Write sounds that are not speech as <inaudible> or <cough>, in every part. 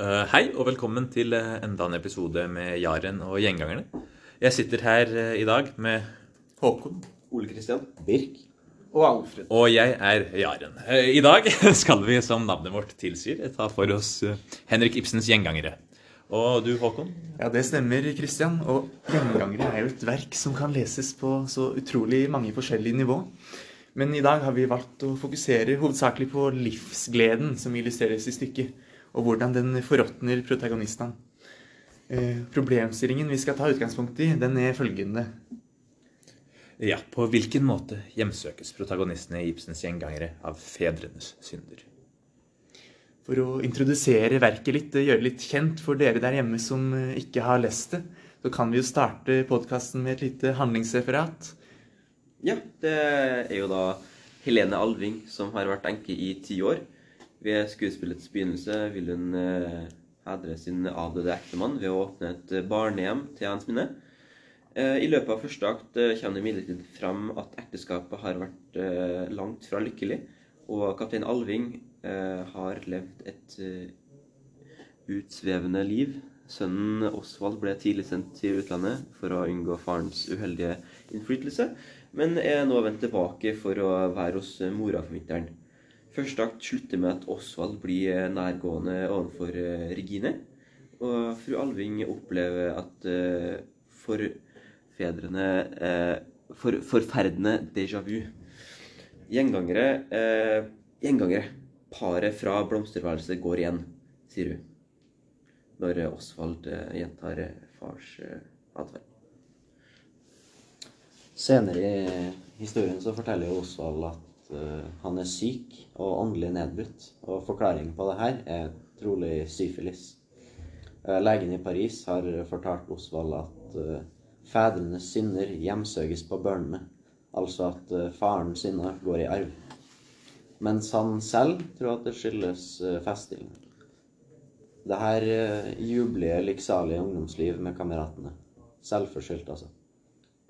Uh, hei og velkommen til uh, enda en episode med Jaren og Gjengangerne. Jeg sitter her uh, i dag med Håkon. Ole Kristian. Birk. Og Alfred. Og jeg er Jaren. I dag <laughs> skal vi, som navnet vårt tilsier, ta for oss Henrik Ibsens Gjengangere. Og du, Håkon? Ja, det stemmer, Kristian. Og Gjengangere er jo et verk som kan leses på så utrolig mange forskjellige nivå. Men i dag har vi valgt å fokusere hovedsakelig på livsgleden som illustreres i stykket og hvordan den forråtner protagonistene. Eh, problemstillingen vi skal ta utgangspunkt i, den er følgende. Ja, på hvilken måte hjemsøkes protagonistene i Ibsens gjengangere av fedrenes synder? For å introdusere verket litt, gjøre det litt kjent for dere der hjemme som eh, ikke har lest det, så kan vi jo starte podkasten med et lite handlingsreferat. Ja, det er jo da Helene Alving som har vært enke i ti år. Ved skuespillets begynnelse vil hun eh, hedre sin avdøde ektemann ved å åpne et eh, barnehjem til hans minne. Eh, I løpet av første akt kommer det imidlertid fram at ekteskapet har vært langt fra lykkelig, og kaptein Alving har levd et utsvevende liv. Sønnen Osvald ble tidlig sendt til utlandet for å unngå farens uheldige innflytelse, men er nå vendt tilbake for å være hos mora for vinteren. Første akt slutter med at Osvald blir eh, nærgående overfor eh, Regine. Og fru Alving opplever at uh, forfedrene for, Forferdende déjà vu. Gjengangere uh, Gjengangere. Paret fra blomsterværelset går igjen, sier hun. Når Osvald gjentar fars atferd. Senere i historien så forteller Osvald at han er syk og åndelig nedbrutt. Og forklaringen på det her er trolig syfilis. Uh, legen i Paris har fortalt Osvald at uh, fedrenes synder hjemsøkes på børnene. Altså at farens synder går i arv. Mens han selv tror at det skyldes festing. Det her jublige, lykksalige ungdomsliv med kameratene. Selvforskyldt, altså.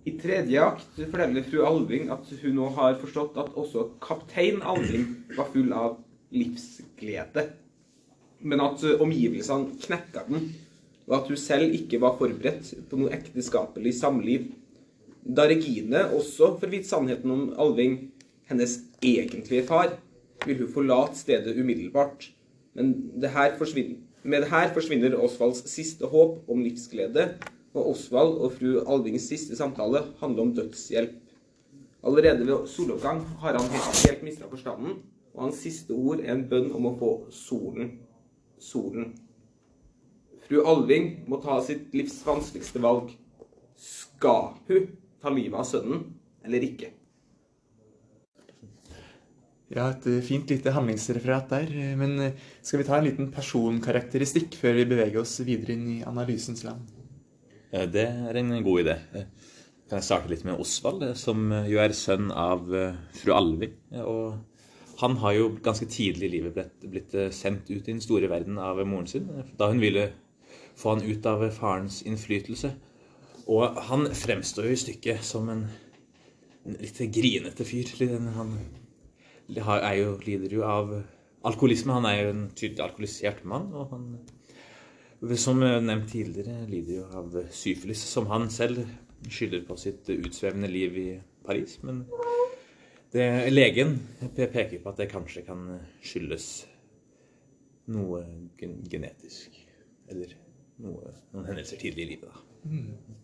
I tredje akt forteller fru Alving at hun nå har forstått at også kaptein Alving var full av livsglede. Men at omgivelsene knekka den, og at hun selv ikke var forberedt på noe ekteskapelig samliv. Da Regine også får vite sannheten om Alving, hennes egentlige far, vil hun forlate stedet umiddelbart. Men det med det her forsvinner Osvalds siste håp om livsglede og Osvald og fru Alvings siste samtale handler om dødshjelp. Allerede ved soloppgang har han helt, helt mista forstanden, og hans siste ord er en bønn om å få solen. Solen. Fru Alving må ta sitt livs vanskeligste valg. Skal hun ta livet av sønnen, eller ikke? Ja, et fint lite handlingsreferat der. Men skal vi ta en liten personkarakteristikk før vi beveger oss videre inn i analysens land? Eh, det er en god idé. Eh, kan jeg starte litt med Osvald, eh, som jo er sønn av fru Alving. Og han har jo ganske tidlig i livet blitt, sendt ut i den store verden av moren sin, da hun ville få han ut av farens innflytelse. Og han fremstår jo i stykket som en, litt grinete fyr. Han jo, lider jo av alkoholisme. Han er jo en tydelig alkoholisert mann. og han som nevnt tidligere, lider jo av syfilis, som han selv skylder på sitt utsvevende liv i Paris. Men det, legen peker på at det kanskje kan skyldes noe genetisk. Eller noe, noen hendelser tidlig i livet, da. Mm.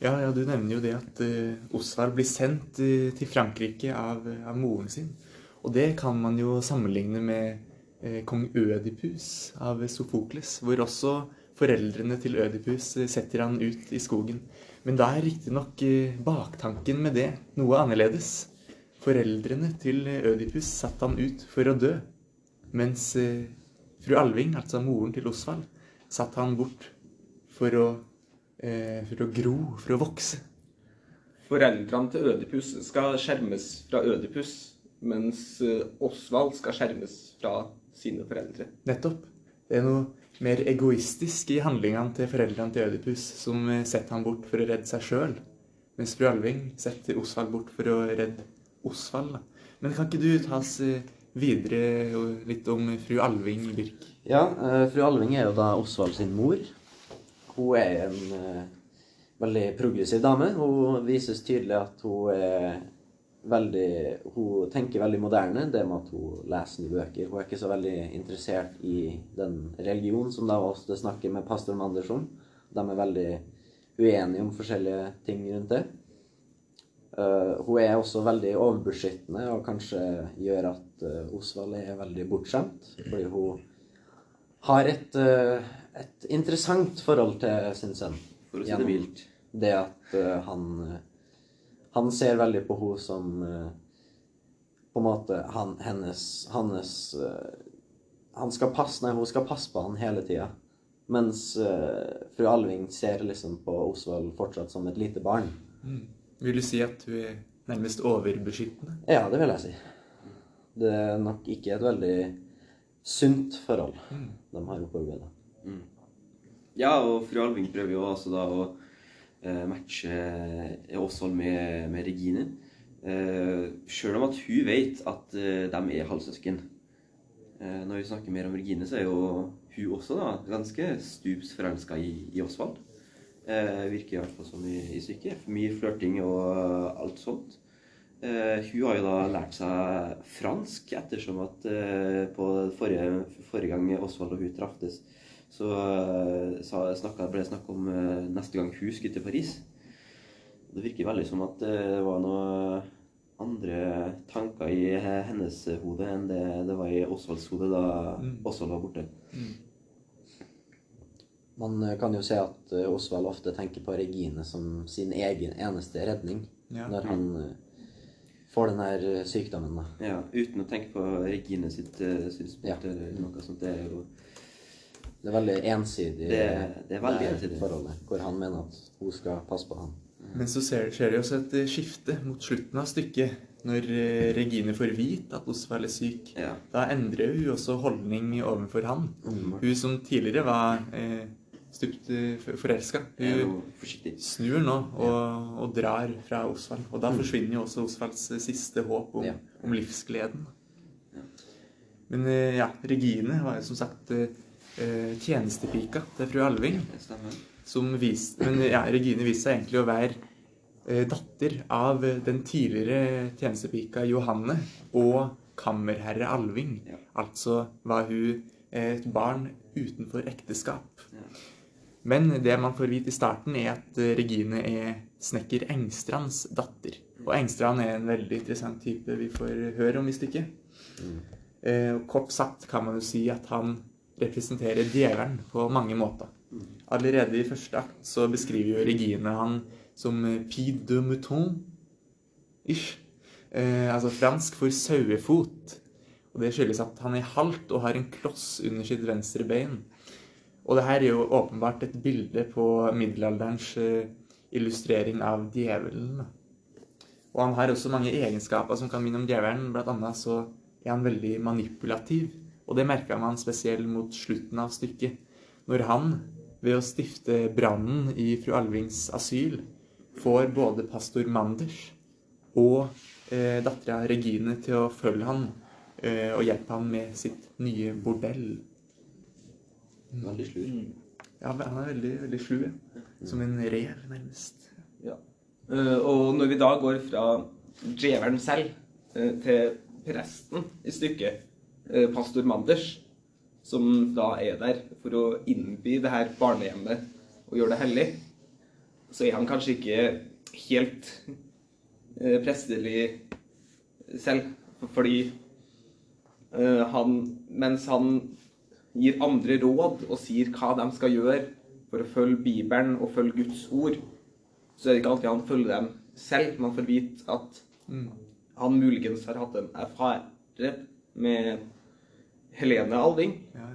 Ja, ja, du nevner jo det at uh, Osvald blir sendt uh, til Frankrike av, av, moren sin. Og det kan man jo sammenligne med Eh, kong Ødipus av Sofokles, hvor også foreldrene til Ødipus eh, setter han ut i skogen. Men da er riktignok eh, baktanken med det noe annerledes. Foreldrene til Ødipus satte han ut for å dø, mens fru Alving, altså moren til Osvald, satte han bort for å, for å gro, for å vokse. Foreldrene til Ødipus skal skjermes fra Ødipus, mens Osvald skal skjermes fra sine foreldre. Nettopp. Det er noe mer egoistisk i handlingene til foreldrene til Ødipus, som setter ham bort for å redde seg sjøl, mens fru Alving setter Osvald bort for å redde Osvald. Men kan ikke du ta oss eh, videre litt om fru Alving Birk. Ja, eh, fru Alving er jo da Osvald sin mor. Hun er en eh, veldig progressiv dame. Hun vises tydelig at hun er veldig Hun tenker veldig moderne, det med at hun leser nye bøker. Hun er ikke så veldig interessert i den religionen som da ofte snakker med pastor Manders om. De er veldig uenige om forskjellige ting rundt det. Uh, hun er også veldig overbeskyttende og kanskje gjør at uh, Osvald er veldig bortskjemt. Fordi hun har et, uh, et interessant forhold til sin sønn. For å si det mildt. Det at han Han ser veldig på henne som eh, På en måte han, hennes Hans eh, Han skal passe Nei, hun skal passe på han hele tida. Mens eh, fru Alving ser liksom på Osvald fortsatt som et lite barn. Vil du si at hun er nærmest overbeskyttende? Ja, det vil jeg si. Det er nok ikke et veldig sunt forhold de har opparbeidet. Ja, og fru Alving prøver jo også da å matche Åsvold med, med Regine. Eh, Sjøl om at hun vet at eh, de er halvsøsken. Eh, når vi snakker mer om Regine, så er jo hun også da ganske stups forelska i, i Osvald. Eh, virker i hvert fall som i, i stykket. Mye flørting og alt sånt. Uh, hun har jo da lært seg fransk ettersom at uh, på forrige, forrige gang Osvald og hun traftes, så eh, sa, snakket, ble det snakk om eh, neste gang hun skulle til Paris. Det virker veldig som at eh, det var noen andre tanker i hennes hode enn det det var i Osvalds hode da Osvald var borte. Man eh, kan jo se at Osvald ofte tenker på Regine som sin egen eneste redning Ja. når han får den her sykdommen. da. Ja, uten å tenke på Regine sitt synspunkt Ja. eller noe sånt. Det er jo Det er veldig ensidig, Det- det er veldig ensidig. forholdet, hvor han mener at hun skal passe på han. Men så ser, skjer det jo også et eh, skifte mot slutten av stykket. Når eh, Regine får vite at Osvald er syk. Ja. Da endrer hun også holdning overfor han. Hun som tidligere var eh, stupt eh, forelska. Hun snur nå og, og drar fra Osvald. Og da forsvinner jo også Osvalds eh, siste håp om, Ja. om livsgleden. Men eh, ja, Regine var jo som sagt eh, eh, tjenestepika til fru Alving. Som viste, men ja, Regine viste seg egentlig å være eh, datter av eh, den tidligere tjenestepika Johanne og kammerherre Alving. Ja. Altså var hun eh, et barn utenfor ekteskap. Ja. Men det man får vite i starten, er at eh, Regine er snekker Engstrands datter. Og Engstrand er en veldig interessant type vi får høre om i stykket. Eh, og kort sagt kan man jo si at han representerer djevelen på mange måter. Allerede i første akt så beskriver jo Regine han som eh, pied de mouton. Ish. Eh, altså fransk for sauefot. Og det skyldes at han er halt og har en kloss under sitt venstre bein. Og det her er jo åpenbart et bilde på middelalderens eh, illustrering av djevelen. Og han har også mange egenskaper som kan minne om djevelen. Blant annet så er han veldig manipulativ. Og det merka man spesielt mot slutten av stykket. Når han, ved å stifte brannen i fru Alvings asyl, får både pastor Manders og eh, dattera Regine til å følge han eh, og hjelpe han med sitt nye bordell. Veldig slur. Ja, han er veldig, veldig slu. ja. Som en rev, nærmest. Ja. Uh, og når vi da går fra djevelen selv uh, til presten i stykket, pastor Manders, som da er der for å innby det her barnehjemmet og gjøre det hellig, så er han kanskje ikke helt eh, prestelig selv, fordi eh, han, mens han gir andre råd og sier hva de skal gjøre for å følge Bibelen og følge Guds ord, så er det ikke alltid han følger dem selv. Man får vite at han muligens har hatt en affære med Helene Alving. Ja,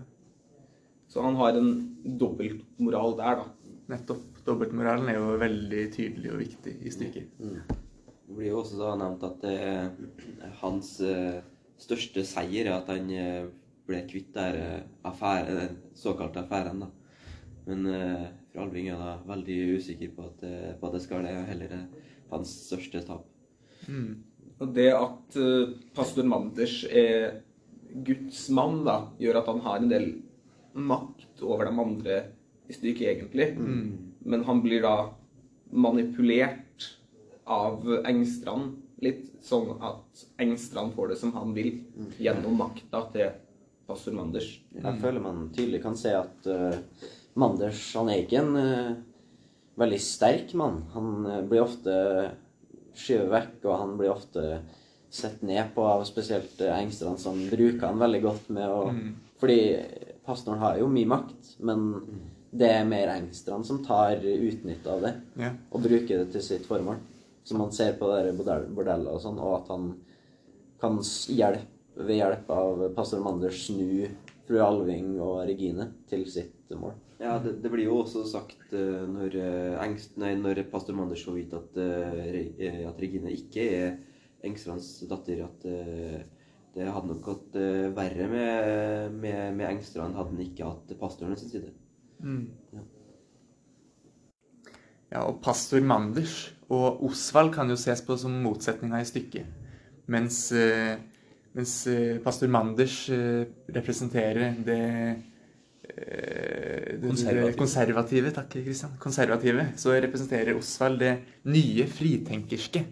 Så han har en dobbeltmoral der, da. nettopp. Dobbeltmoralen er jo veldig tydelig og viktig i stykket. Det blir jo også da nevnt at det er hans eh, største seier er at han eh, ble kvitt der eh, affære, den såkalte affæren. da. Men eh, fru Alving er da veldig usikker på at, eh, på at det skal det heller er hans største tap. Mm. Og det at eh, pastor Manders er Guds mann da, gjør at han har en del makt over de andre i stykket, egentlig. Men han blir da manipulert av Engstrand litt, sånn at Engstrand får det som han vil, gjennom makta til pastor Manders. Jeg føler man tydelig kan se at uh, Manders han er ikke en uh, veldig sterk mann. Han eh, blir ofte skyvet vekk, og han blir ofte sett ned på av spesielt engstene som bruker han veldig godt med å Fordi pastoren har jo mye makt, men det er mer engstene som tar utnytte av det Ja. og bruker det til sitt formål. Som man ser på det bordellet og sånn, og at han kan hjelpe ved hjelp av pastor Manders snu fru Alving og Regine til sitt mål. Ja, det, det blir jo også sagt eh, når, eh, Engst, nei, når pastor Manders får vite at, eh, Re- eh, at Regine ikke er Engstrands datter, at eh, det hadde nok gått eh, verre med, med, med Engstrand hadde han ikke hatt pastoren sin side. Ja, og pastor Manders og Osvald kan jo ses på som motsetninger i stykket. Mens, eh, mens pastor Manders representerer eh, det, Konservative. konservative. Takk, Kristian. Konservative. Så representerer Osvald det nye fritenkerske.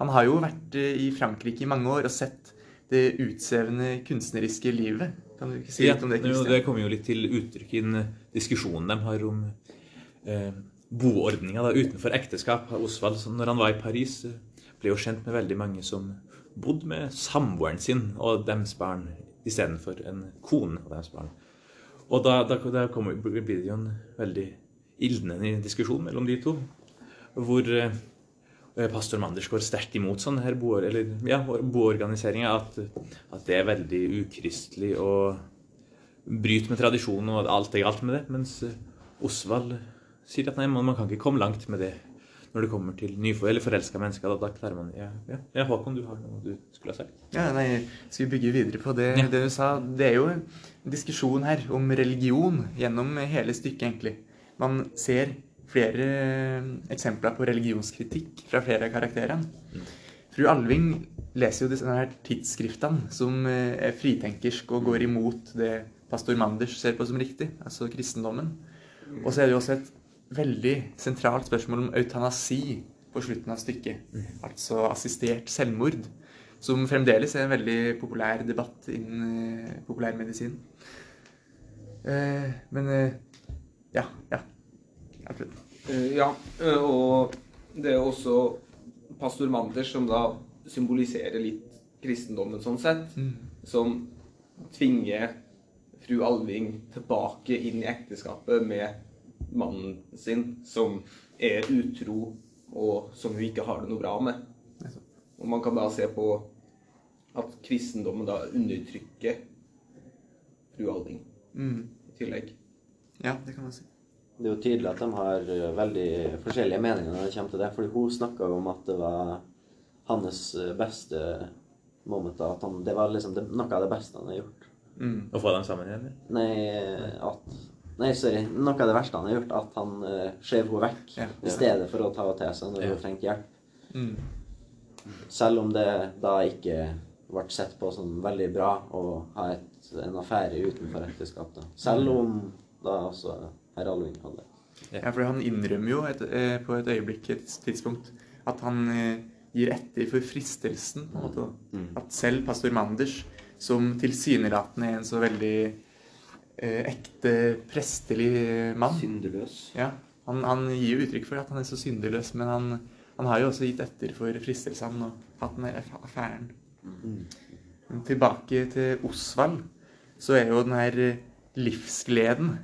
Han har jo vært eh, i Frankrike i mange år og sett det utsvevende kunstneriske livet. Kan du ikke si Ja, litt om det, Kristian? det kommer jo litt til uttrykk i den diskusjonen de har om eh, boordninga utenfor ekteskap. Osvald, når han var i Paris, eh, ble jo kjent med veldig mange som bodde med samboeren sin og deres barn istedenfor en kone og deres barn. Og da, da, da kommer, blir det jo en veldig ildnende diskusjon mellom de to, hvor eh, pastor Manders går sterkt imot sånn her bo, eller, ja, boorganiseringa, at, at det er veldig ukristelig og bryter med tradisjonen, og alt er galt med det. Mens eh, Osvald sier at nei, man, man kan ikke komme langt med det når det kommer til nyfor eller forelska mennesker. Da, da klarer man ja, ja, ja, Håkon, du har noe du skulle ha sagt? Ja, nei, skal vi bygge videre på det, Ja. det du sa? Det er jo en diskusjon her om religion gjennom hele stykket, egentlig. Man ser flere eh, eksempler på religionskritikk fra flere av karakterene. Fru Alving leser jo disse her tidsskriftene som eh, er fritenkersk og går imot det pastor Manders ser på som riktig, altså kristendommen. Og så er det jo også et veldig sentralt spørsmål om eutanasi på slutten av stykket. Altså assistert selvmord. Som fremdeles er en veldig populær debatt innen eh, populærmedisin. Eh, men eh, ja, ja. Absolutt. Eh, Ja, eh, og det er også pastor Manders som da symboliserer litt kristendommen sånn sett, som tvinger fru Alving tilbake inn i ekteskapet med mannen sin, som er utro, og som hun ikke har det noe bra med. Og man kan da se på at kristendommen da undertrykker fru Alving Mm. i tillegg. Ja, det kan man si. Det er jo tydelig at de har eh, veldig forskjellige meninger når det kommer til det. Fordi hun snakka jo om at det var hans eh, beste moment. At han, det var liksom det, noe av det beste han har gjort. Mm. Å få dem sammen igjen? Nei, at Nei, sorry. Noe av det verste han har gjort, at han uh, skjøv henne vekk Ja. i stedet for å ta henne til seg når hun trengte hjelp. Mm. Selv om det da ikke ble sett på som veldig bra å ha et, en affære utenfor ekteskap. Selv om da også herr Alving hadde det. Ja, for han innrømmer jo et, eh, på et øyeblikk, et tidspunkt, at han eh, gir etter for fristelsen. på en måte. da. At selv pastor Manders, som tilsynelatende er en så veldig ekte prestelig mann Syndeløs. ja, han, han gir jo uttrykk for at han er så syndeløs, men han, han har jo også gitt etter for fristelsene og hatt den der affæren. Men tilbake til Osvald, så er jo den her eh, livsgleden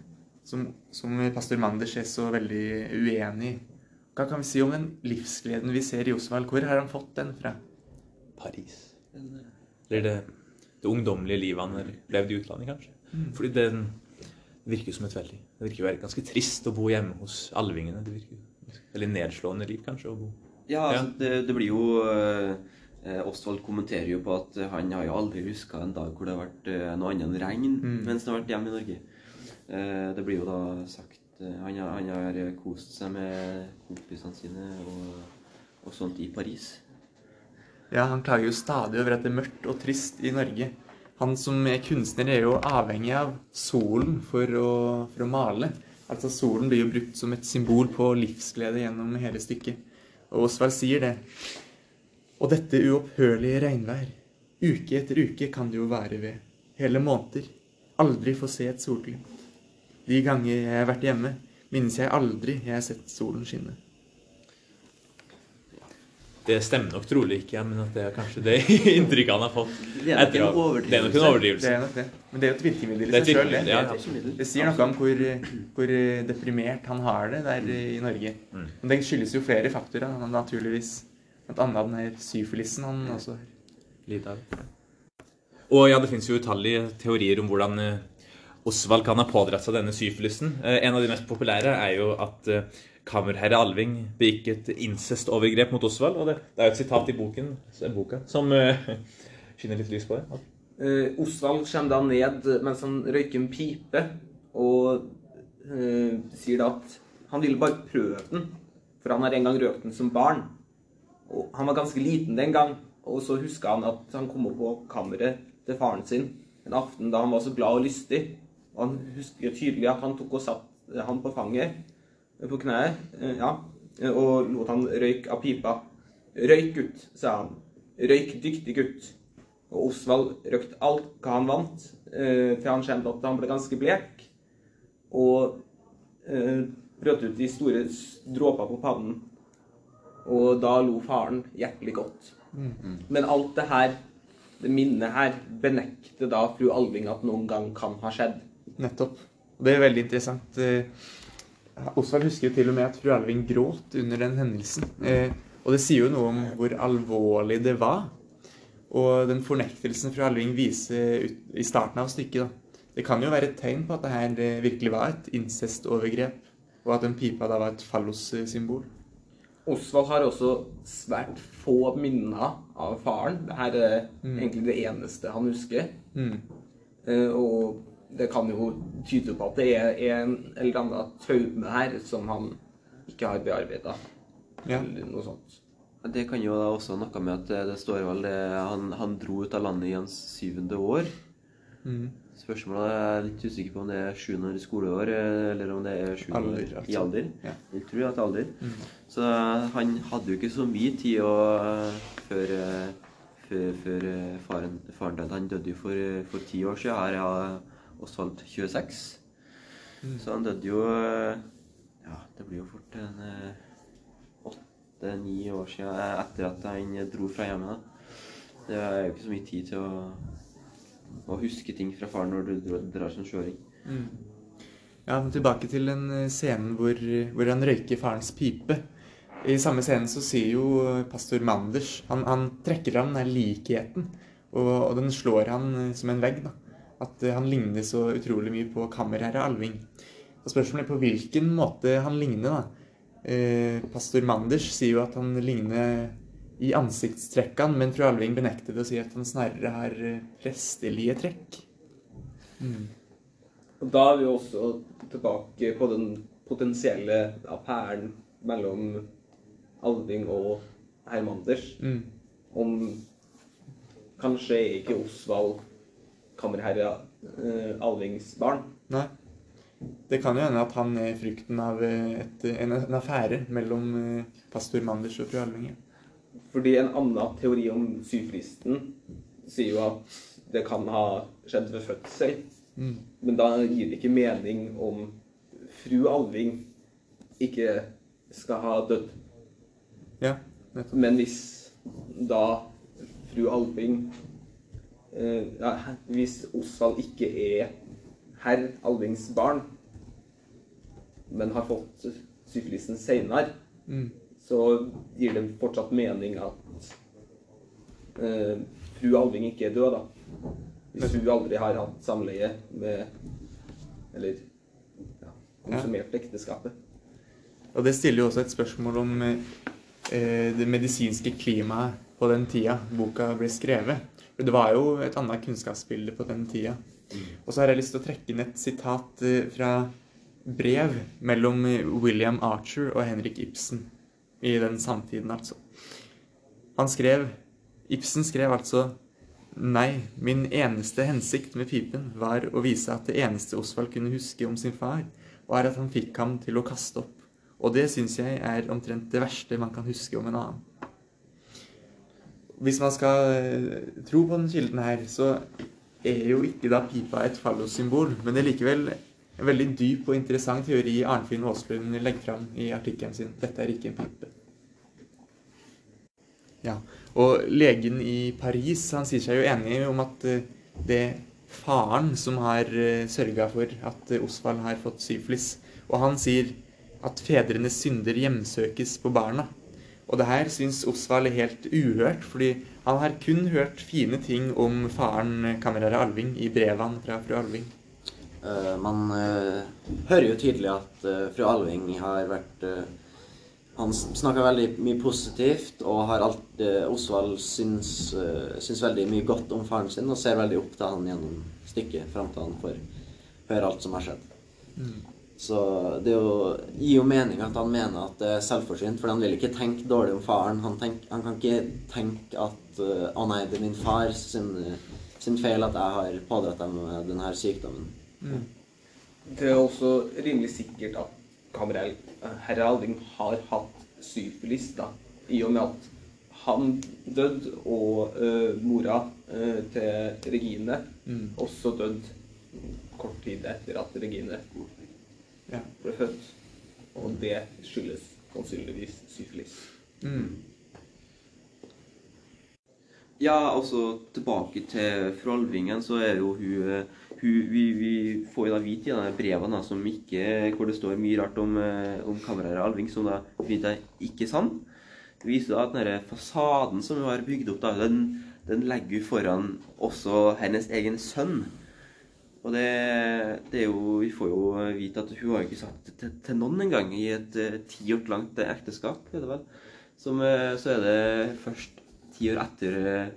som, som pastor Manders er så veldig uenig i. Hva kan vi si om den livsgleden vi ser i Osvald? Hvor har han fått den fra? Paris. Eller det, det ungdommelige livet han har levd i utlandet, kanskje. Fordi det virker som et veldig Det virker jo være ganske trist å bo hjemme hos alvingene. Det virker Eller nedslående liv, kanskje, å bo Ja, altså, Ja. Det, det blir jo eh, eh, Osvald kommenterer jo på at han har jo aldri huska en dag hvor det har vært eh, noe annet enn regn mens han har vært hjemme i Norge. Eh, det blir jo da sagt eh, han, har, han har eh, kost seg med kompisene sine og, og sånt i Paris. Ja, han klager jo stadig over at det er mørkt og trist i Norge. Han som er kunstner, er jo avhengig av solen for å, for å male. Altså Solen blir jo brukt som et symbol på livsglede gjennom hele stykket. Og Osvald sier det. Og dette uopphørlige regnvær. Uke etter uke kan det jo være ved. Hele måneder. Aldri få se et solglimt. De ganger jeg har vært hjemme, minnes jeg aldri jeg har sett solen skinne. Det stemmer nok trolig ikke, men at det er kanskje det <laughs> inntrykket han har fått. Det er nok etter en overdrivelse. Det er nok en Det er nok det. Men det er jo et virkemiddel i Det seg sjøl, det. ja. Det er sier noe om hvor, hvor deprimert han har det der i Norge. Mm. Men det skyldes jo flere faktorer. Han har naturligvis blant annet den her syfilisen han også har. Litt av. Og ja, det finnes jo utallige teorier om hvordan eh, Osvald kan ha pådratt seg denne syfilisen. Eh, En av de mest populære er jo at eh, kammerherre Alving begikk et incestovergrep mot Osvald. Og det, det er jo et sitat i boken, boka som uh, skinner litt lys på det. Uh, Osvald kommer da ned mens han røyker en pipe, og uh, sier da at han ville bare prøve den, for han har en gang røkt den som barn. Og han var ganske liten den gang, og så huska han at han kom opp på kammeret til faren sin en aften da han var så glad og lystig. Og han husker tydelig at han tok og satt han på fanget, på kneet, eh, ja, og lot han røyke av pipa. Røyk, gutt, sa han. Røyk, dyktig gutt. Og Osvald røykte alt hva han vant, eh, til han kjente at han ble ganske blek. Og eh, brøt ut i store dråper på pannen. Og da lo faren hjertelig godt. Men alt det her, det minnet her, benekter da fru Alving at noen gang kan ha skjedd. Nettopp. Og det er veldig interessant. Eh, Osvald husker jo til og med at fru Alving gråt under den hendelsen. Eh, og det sier jo noe om hvor alvorlig det var. Og den fornektelsen fru Alving viser ut, i starten av stykket, da. Det kan jo være et tegn på at det her eh, virkelig var et incestovergrep, og at den pipa da var et fallossymbol. Osvald har også svært få minner av faren. Dette er egentlig det eneste han husker. Mm. Eh, og det kan jo tyde på at det er en eller annen traume her som han ikke har bearbeida. Ja. Eller noe sånt. Det kan jo da også ha noe med at det, det står vel det han, han dro ut av landet i hans syvende år. Mm. Spørsmålet er jeg litt usikker på om det er sjuende skoleår, eh, eller om det er sjuende Alder, år altså. i alder. Ja. Jeg tror at alder. Mm. Så han hadde jo ikke så mye tid å, før, eh, før, før eh, faren, faren døde. Han døde jo for, eh, for ti år siden. Her er Osvald 26. Mm. Så han døde jo eh, Ja, det blir jo fort en eh, åtte-ni år siden eh, etter at han dro fra hjemmet. da. Det er jo ikke så mye tid til å, å huske ting fra faren når du drar, som sjøring. Mm. Ja, men tilbake til den scenen hvor, hvor han røyker farens pipe. I samme scenen så sier jo pastor Manders Han, han trekker fram den likheten, og, og den slår han som en vegg. da. At eh, han ligner så utrolig mye på kammerherre Alving. Og Spørsmålet er på hvilken måte han ligner. da. Eh, pastor Manders sier jo at han ligner i ansiktstrekkene, men fru Alving benekter det og sier at han snarere har eh, prestelige trekk. Mm. Og da er vi også tilbake på den potensielle appæren mellom Alving og Hermanders. Mm. Om kanskje ikke Osvald kammerherre eh, Alvings barn. Nei. Det kan jo hende at han er frykten av eh, et, en, en affære mellom eh, pastor Manders og fru Alvinge. Fordi en annen teori om syfristen sier jo at det kan ha skjedd ved fødsel. Mm. Men da gir det ikke mening om fru Alving ikke skal ha dødd. Ja, nettopp. Men hvis da fru Alving ja, Hvis Osvald ikke er herr Alvings barn, men har fått syfilisen seinere, Mm. så gir det fortsatt mening at eh, fru Alving ikke er død, da. Hvis hun aldri har hatt samleie med Eller ja, konsumert ekteskapet. Og det stiller jo også et spørsmål om eh, det medisinske klimaet på den tida boka ble skrevet. Det var jo et annet kunnskapsbilde på den tida. Og så har jeg lyst til å trekke inn et sitat eh, fra brev mellom eh, William Archer og Henrik Ibsen i den samtiden, altså. Han skrev Ibsen skrev altså Nei, min eneste hensikt med pipen var å vise at det eneste Osvald kunne huske om sin far, var at han fikk ham til å kaste opp. Og det syns jeg er omtrent det verste man kan huske om en annen. Hvis man skal eh, tro på den kilden her, så er jo ikke da pipa et fallossymbol, men det er likevel en veldig dyp og interessant teori Arnfinn Aaslund legger fram i artikkelen sin 'Dette er ikke en pipe'. Ja, og legen i Paris han sier seg jo enig om at eh, det er faren som har sørga for at eh, Osvald har fått syflis. Og han sier at fedrenes synder hjemsøkes på barna. Og det her syns Osvald er helt uhørt, fordi han har kun hørt fine ting om faren kammerer Alving i brevene fra fru Alving. Uh, man uh, hører jo tydelig at uh, fru Alving har vært eh, Han snakker veldig mye positivt, og har alt eh, Osvald syns, eh, syns veldig mye godt om faren sin, og ser veldig opp til han gjennom stykket fram til han får høre alt som har skjedd. Så det jo, gir jo mening at han mener at det er selvforsynt, for han vil ikke tenke dårlig om faren. Han, tenk, han kan ikke tenke at eh, å nei, det er min far sin, sin feil at jeg har pådratt dem denne sykdommen. Det er også rimelig sikkert at kamerell herre Alving har hatt syfilis, da, i og med at han døde, og uh, mora uh, til Regine også døde kort tid etter at Regine Ja. ble født. Og det skyldes sannsynligvis syfilis. Ja, altså tilbake til fru Alvingen, så er jo hun, eh, hun vi, vi får jo da vite i de brevene som ikke, hvor det står mye rart om, eh, om kameraet Alving, som da finner er ikke sann. Det viser da at denne fasaden som hun har bygd opp, da, den, den legger hun foran også hennes egen sønn. Og det, det er jo, vi får jo vite at hun har ikke sagt det til, til noen engang i et eh, ti år langt ekteskap, er det vel. Som, eh, så er det først ti år etter eh,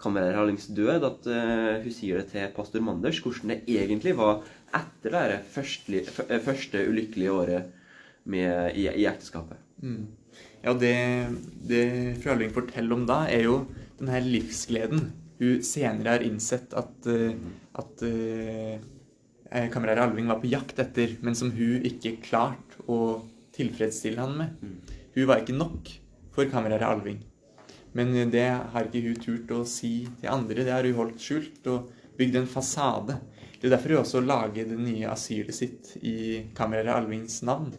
kammerer Harlings død at eh, hun sier det til pastor Manders, hvordan det egentlig var etter det første, eh, første ulykkelige året med, i, i ekteskapet. Ja, det, det fru Alving forteller om da, er jo den her livsgleden hun senere har innsett at, eh, at uh, kamerer Alving var på jakt etter, men som hun ikke klarte å tilfredsstille han med. Hun var ikke nok for kamerat Alving. Men det har ikke hun turt å si til andre. Det har hun holdt skjult og bygd en fasade. Det er derfor hun også lager det nye asylet sitt i kamerat Alvings navn.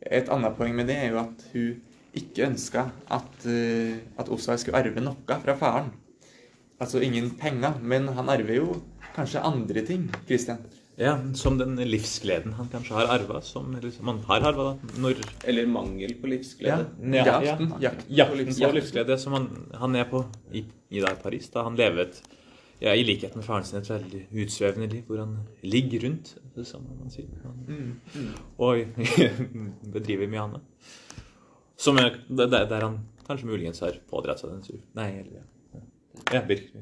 Et annet poeng med det er jo at hun ikke ønska at, at Osvald skulle arve noe fra faren. Altså ingen penger, men han arver jo kanskje andre ting, Christian. Ja, Som den livsgleden han kanskje har arva, som eller som han har arva da, når Eller mangel på livsglede. Ja, ja. jakten, Jakten på livsglede som han, han er på i, i da Paris. da Han lever et ja, i likhet med faren sin et veldig utsvevende liv, hvor han ligger rundt, det samme man sier. Han, Og <laughs> bedriver mye annet. Som er, der, der han kanskje muligens har pådratt seg den sur... Nei, eller ja. Ja, Birk.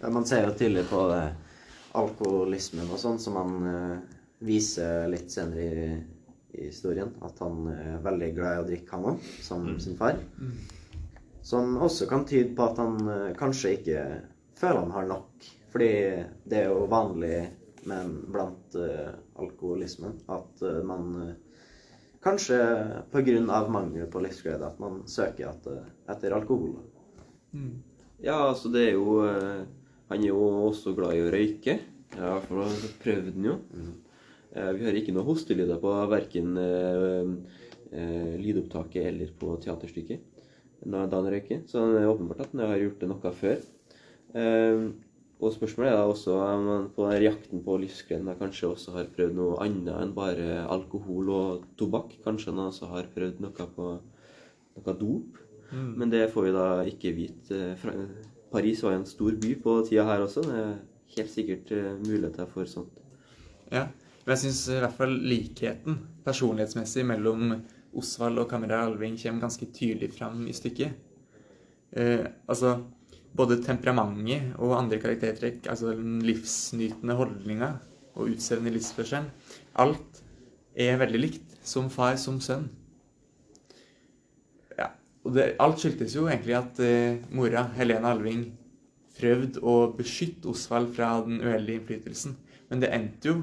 Ja, man ser jo tydelig på det alkoholismen og sånn, som han uh, viser litt senere i, i historien. At han er veldig glad i å drikke, han òg, som sin far. Som også kan tyde på at han uh, kanskje ikke føler han har nok. Fordi det er jo vanlig men blant uh, alkoholismen at eh, man eh, Kanskje pga. mangel på livsglede at man søker etter, etter alkohol. Ja, altså det er jo eh, Han er jo også glad i å røyke. Ja, har da prøvde han jo. Eh, Vi har ikke noe hostelyder på verken eh, lydopptaket eller på teaterstykket da han røyker. Så det er åpenbart at han har gjort det noe før. Og spørsmålet er da også om han på den jakten på livsgleden da kanskje også har prøvd noe annet enn bare alkohol og tobakk. Kanskje han også har prøvd noe på noe dop. Men det får vi da ikke vite. Paris var jo en stor by på tida her også. Det er helt sikkert eh, muligheter for sånt. Ja, men jeg syns i hvert fall likheten personlighetsmessig mellom Osvald og kamerat Alving kommer ganske tydelig fram i stykket. Eh, altså, både temperamentet og andre karaktertrekk, altså den livsnytende holdninga og utsevende livsførselen, alt er veldig likt. Som far, som sønn. Og det, alt skyldtes jo egentlig at eh, mora, Helene Alving, prøvde å beskytte Osvald fra den uheldige innflytelsen. Men det endte jo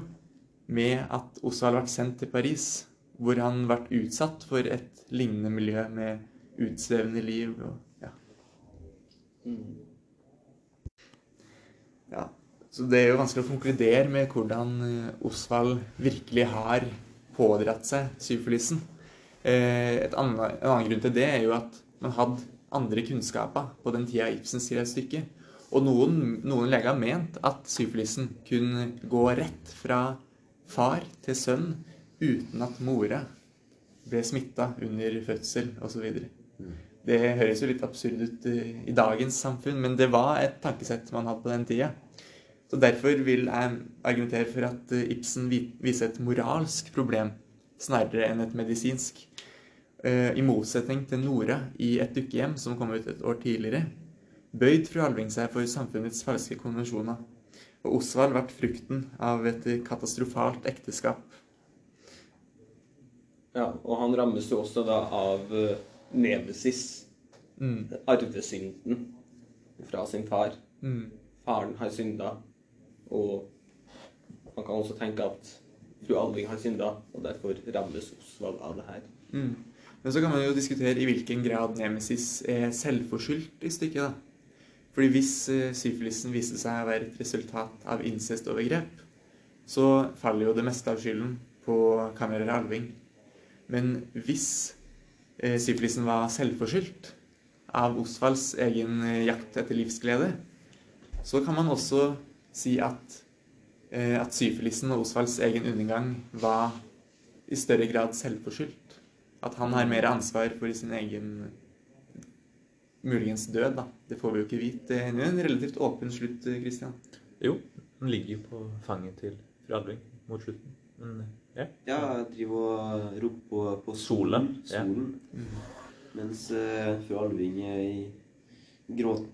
med at Osvald ble sendt til Paris, hvor han ble utsatt for et lignende miljø med utsvevende liv og ja. ja. Så det er jo vanskelig å konkludere med hvordan eh, Osvald virkelig har pådratt seg syfilisen. Eh, et annet, en annen grunn til det er jo at man hadde andre kunnskaper på den tida Ibsen skrev stykket. Og noen, noen leger har ment at syfilisen kunne gå rett fra far til sønn uten at mora ble smitta under fødsel osv. Det høres jo litt absurd ut eh, i dagens samfunn, men det var et tankesett man hadde på den tida. Så Derfor vil jeg argumentere for at eh, Ibsen viser et moralsk problem snarere enn et medisinsk. Eh, I motsetning til Nora i Et dukkehjem, som kom ut et år tidligere, bøyd fru Alving seg for samfunnets falske konvensjoner. Og Osvald ble frukten av et katastrofalt ekteskap. Ja, og han rammes jo også da av uh, nemesis. Mm. Arvesynden fra sin far. Mm. Faren har synda, og man kan også tenke at fru aldri har synda, og derfor rammes Osvald av det her. Mm. Men så kan man jo diskutere i hvilken grad Nemesis er selvforskyldt i stykket. da. Fordi hvis uh, syfilisen viste seg å være et resultat av incestovergrep, så faller jo det meste av skylden på kammerer Alving. Men hvis uh, syfilisen var selvforskyldt av Osvalds egen uh, jakt etter livsglede, så kan man også si at, at syfilisen og Osvalds egen undergang var i større grad selvforskyldt. At han har mer ansvar for sin egen muligens død, da. Det får vi jo ikke vite. Det er jo en relativt åpen slutt, Christian. Jo, han ligger jo på fanget til fru Alving mot slutten. Men ja. Ja, driver og roper på, på Sola, solen. ja. Mens uh, fru Alving gråter. i gråt.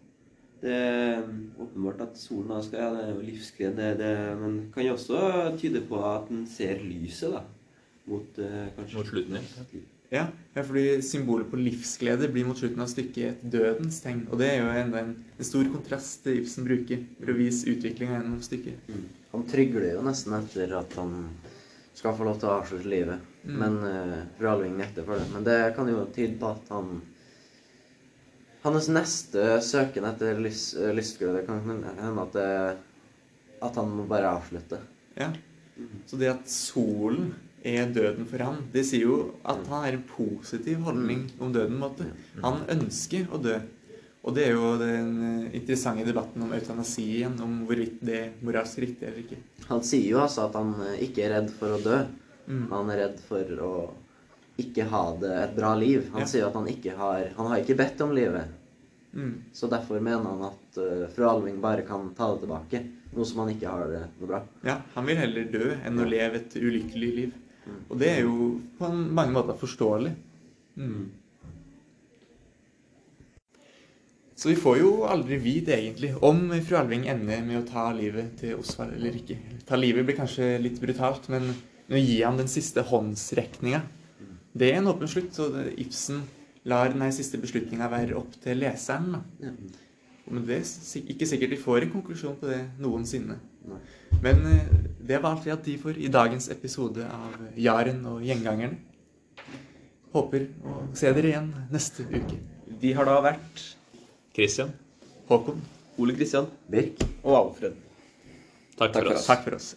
Det er åpenbart at solen da skal Ja, det er jo det, det, men kan jo også tyde på at den ser lyset, da. Mot eh, kanskje Mot slutten, ja. Ja, ja, fordi symbolet på livsglede blir mot slutten av stykket et dødens tegn. Og det er jo enda en, en stor kontrast til Ibsen bruker for å vise utviklinga gjennom stykket. Han trygler jo nesten etter at han skal få lov til å avslutte livet. Mm. Men uh, fru Alving nekter for det. Men det kan jo tyde på at han Hans neste søken etter lyst, eh, Det kan hende at, det, at han må bare avslutte. Ja. Så det at solen er døden for han, det sier jo at han har en positiv holdning om døden. måte. Han ønsker å dø. Og det er jo den eh, interessante debatten om eutanasi igjen, om hvorvidt det er moralsk riktig eller ikke. Han sier jo altså at han eh, ikke er redd for å dø. Mm. Han er redd for å ikke ha det et bra liv. Han Ja. sier at han ikke har Han har ikke bedt om livet. Mm. Så derfor mener han at uh, fru Alving bare kan ta det tilbake. Noe som han ikke har det noe bra. Ja, han vil heller dø enn å leve et ulykkelig liv. Og det er jo på mange måter forståelig. Mm. Så vi får jo aldri vite egentlig om fru Alving ender med å ta livet til Osvald eller ikke. Ta livet blir kanskje litt brutalt, men nå gir han den siste håndsrekninga, det er en åpen slutt. Så Ibsen lar den siste beslutninga være opp til leseren. da. Ja. Men det er ikke sikkert vi får en konklusjon på det noensinne. Nei. Men eh, det var alt vi hadde tid for i dagens episode av Jaren og gjengangerne. Håper å se dere igjen neste uke. Vi har da vært Christian, Håkon, Ole Kristian Birk? og Alfred. takk Takk for for oss. takk for oss.